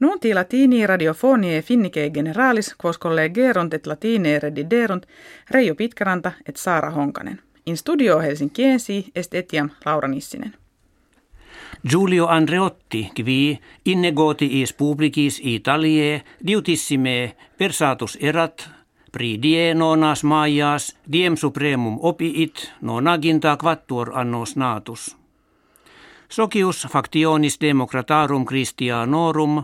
Nunti latini radiofonie finnike generalis quos collegerunt et latine rediderunt Reijo Pitkäranta et Saara Honkanen. In studio Helsinkiensi est etiam Laura Nissinen. Giulio Andreotti qui innegoti publicis Italiae diutissime versatus erat pri die nonas maias diem supremum opiit nonaginta quattuor annos natus. Socius factionis democratarum Christianorum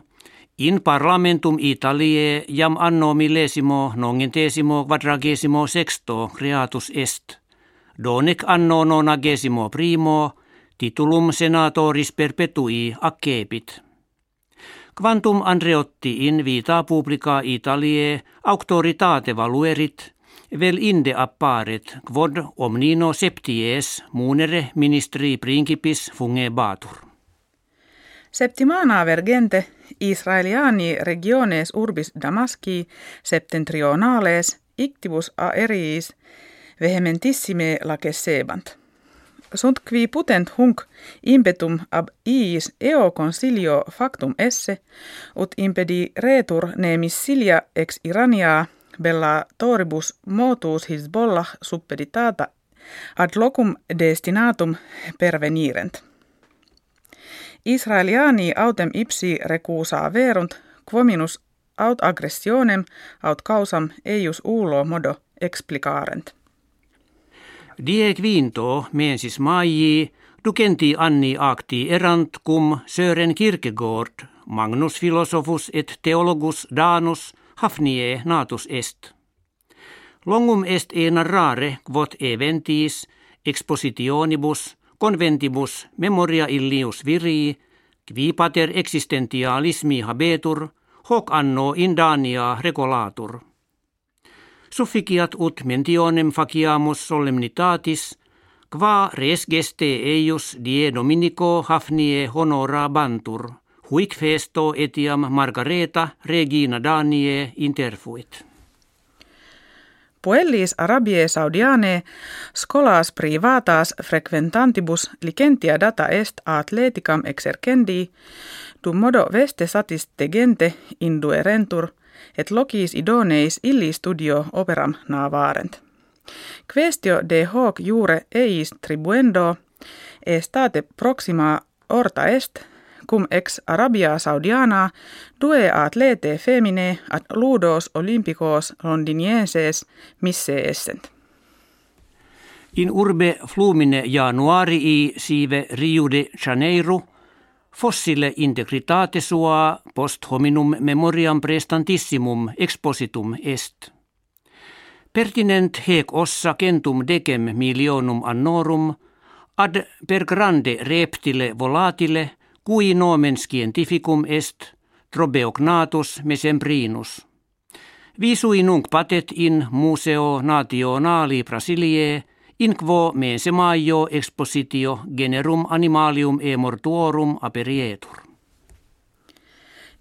in parlamentum Italiae jam anno millesimo nongentesimo quadragesimo sexto creatus est. Donec anno nonagesimo primo titulum senatoris perpetui accepit. Quantum Andreotti in vita publica Italiae auctoritate valuerit, vel inde apparet quod omnino septies munere ministri principis fungebatur. Septimana vergente Israeliani regiones urbis Damasci septentrionales ictibus aeriis vehementissime lacesebant sunt qui putent hunc impetum ab iis eo consilio factum esse, ut impedi retur ne missilia ex Irania bella toribus motus Hizbollah suppeditata ad locum destinatum pervenirent. Israeliani autem ipsi recusa verunt, quominus aut aggressionem aut causam eius ulo modo explicarent. Die quinto mensis maiji ducenti anni acti erant cum Sören Kierkegaard, Magnus philosophus et theologus danus hafnie natus est. Longum est e narrare quod eventis expositionibus conventibus memoria illius virii qui pater existentialismi habetur hoc anno in Dania regolatur sufficiat ut mentionem faciamus solemnitatis, qua res geste eius die dominico hafnie honora bantur, huic festo etiam Margareta regina Danie interfuit. Puellis Arabiae Saudiane scholas privatas frequentantibus licentia data est atleticam exercendi, dum modo veste satis tegente induerentur – et logis idoneis illi studio operam navarent. Questio de hoc jure eis tribuendo estate proxima orta est, cum ex Arabia Saudiana due atlete femine ad ludos olympicos londinienses misse essent. In urbe flumine januarii sive Rio de Janeiro – fossile integritate sua post hominum memoriam prestantissimum expositum est. Pertinent hec ossa centum decem milionum annorum ad per grande reptile volatile cui nomen scientificum est trobeognatus mesembrinus. Visui nunc patet in Museo Nationali Brasiliae in quo mense maio expositio generum animalium e mortuorum aperietur.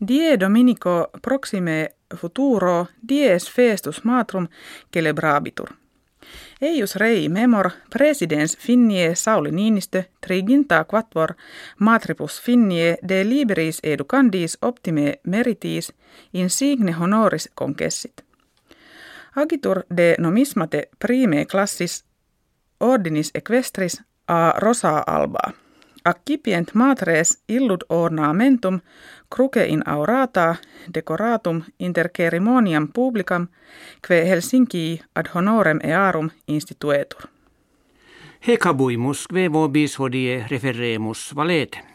Die Dominico proxime futuro dies festus matrum celebrabitur. Eius rei memor presidens finnie Sauli Niinistö triginta quattuor matribus finnie de liberis educandis optime meritis insigne honoris concessit. Agitur de nomismate prime classis ordinis equestris a rosa alba. Accipient matres illud ornamentum cruce in aurata decoratum inter cerimoniam publicam que Helsinki ad honorem earum instituetur. Hecabuimus que vobis hodie referemus valete.